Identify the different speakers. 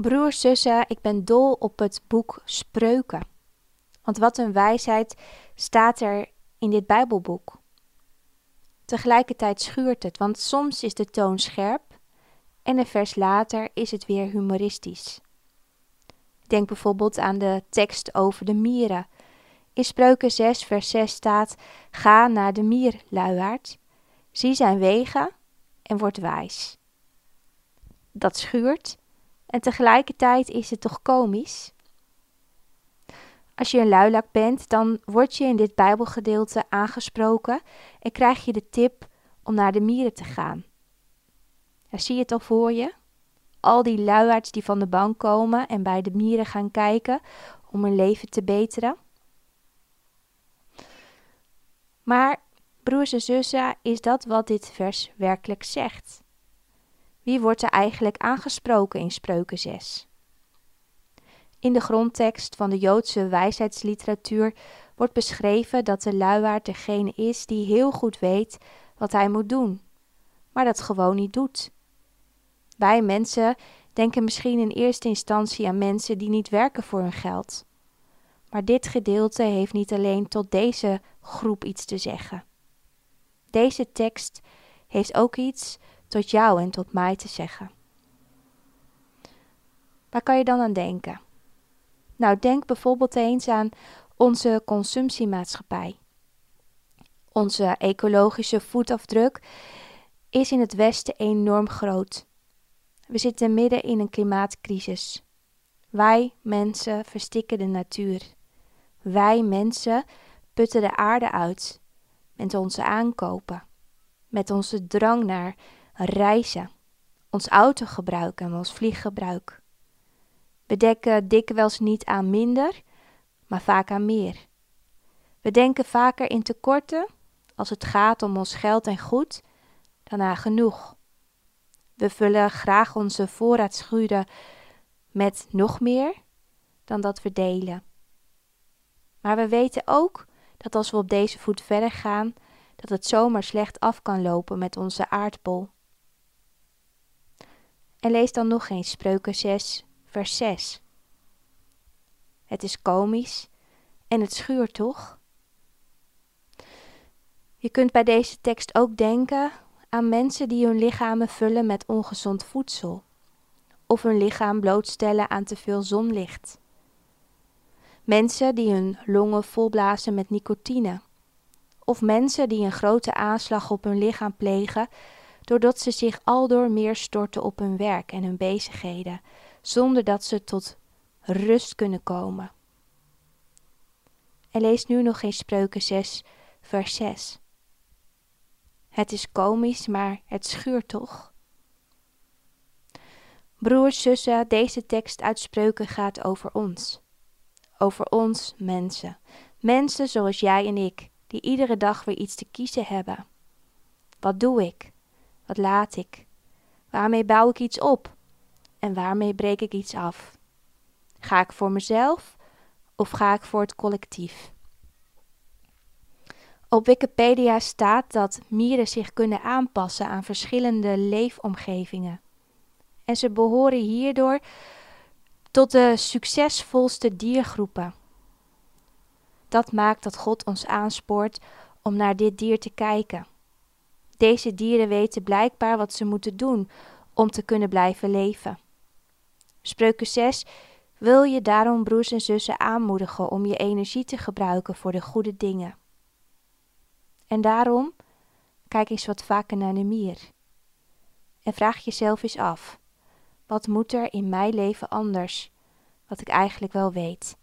Speaker 1: Broers, zussen, ik ben dol op het boek Spreuken. Want wat een wijsheid staat er in dit Bijbelboek. Tegelijkertijd schuurt het, want soms is de toon scherp en een vers later is het weer humoristisch. Denk bijvoorbeeld aan de tekst over de mieren. In Spreuken 6, vers 6 staat: Ga naar de mier, luiaard, zie zijn wegen en word wijs. Dat schuurt en tegelijkertijd is het toch komisch? Als je een luilak bent, dan word je in dit Bijbelgedeelte aangesproken en krijg je de tip om naar de mieren te gaan. Ja, zie je het al voor je? Al die luiaards die van de bank komen en bij de mieren gaan kijken om hun leven te beteren. Maar, broers en zussen, is dat wat dit vers werkelijk zegt? Wie wordt er eigenlijk aangesproken in Spreuken 6? In de grondtekst van de Joodse wijsheidsliteratuur wordt beschreven dat de luiaard degene is die heel goed weet wat hij moet doen, maar dat gewoon niet doet. Wij mensen denken misschien in eerste instantie aan mensen die niet werken voor hun geld. Maar dit gedeelte heeft niet alleen tot deze groep iets te zeggen. Deze tekst heeft ook iets tot jou en tot mij te zeggen. Waar kan je dan aan denken? Nou, denk bijvoorbeeld eens aan onze consumptiemaatschappij. Onze ecologische voetafdruk is in het Westen enorm groot. We zitten midden in een klimaatcrisis. Wij mensen verstikken de natuur. Wij mensen putten de aarde uit met onze aankopen, met onze drang naar reizen, ons autogebruik en ons vlieggebruik. We denken dikwijls niet aan minder, maar vaak aan meer. We denken vaker in tekorten als het gaat om ons geld en goed dan aan genoeg. We vullen graag onze voorraadschuren met nog meer dan dat we delen. Maar we weten ook dat als we op deze voet verder gaan, dat het zomaar slecht af kan lopen met onze aardbol. En lees dan nog eens Spreuken 6, vers 6. Het is komisch en het schuurt toch? Je kunt bij deze tekst ook denken aan mensen die hun lichamen vullen met ongezond voedsel of hun lichaam blootstellen aan te veel zonlicht. Mensen die hun longen volblazen met nicotine. Of mensen die een grote aanslag op hun lichaam plegen doordat ze zich aldoor meer storten op hun werk en hun bezigheden, zonder dat ze tot rust kunnen komen. En lees nu nog eens Spreuken 6, vers 6. Het is komisch, maar het schuurt toch? Broers, zussen, deze tekst uit Spreuken gaat over ons. Over ons mensen. Mensen zoals jij en ik, die iedere dag weer iets te kiezen hebben. Wat doe ik? Wat laat ik? Waarmee bouw ik iets op? En waarmee breek ik iets af? Ga ik voor mezelf of ga ik voor het collectief? Op Wikipedia staat dat mieren zich kunnen aanpassen aan verschillende leefomgevingen. En ze behoren hierdoor tot de succesvolste diergroepen. Dat maakt dat God ons aanspoort om naar dit dier te kijken. Deze dieren weten blijkbaar wat ze moeten doen om te kunnen blijven leven. Spreuken 6 wil je daarom broers en zussen aanmoedigen om je energie te gebruiken voor de goede dingen. En daarom kijk eens wat vaker naar de mier. En vraag jezelf eens af: wat moet er in mijn leven anders, wat ik eigenlijk wel weet?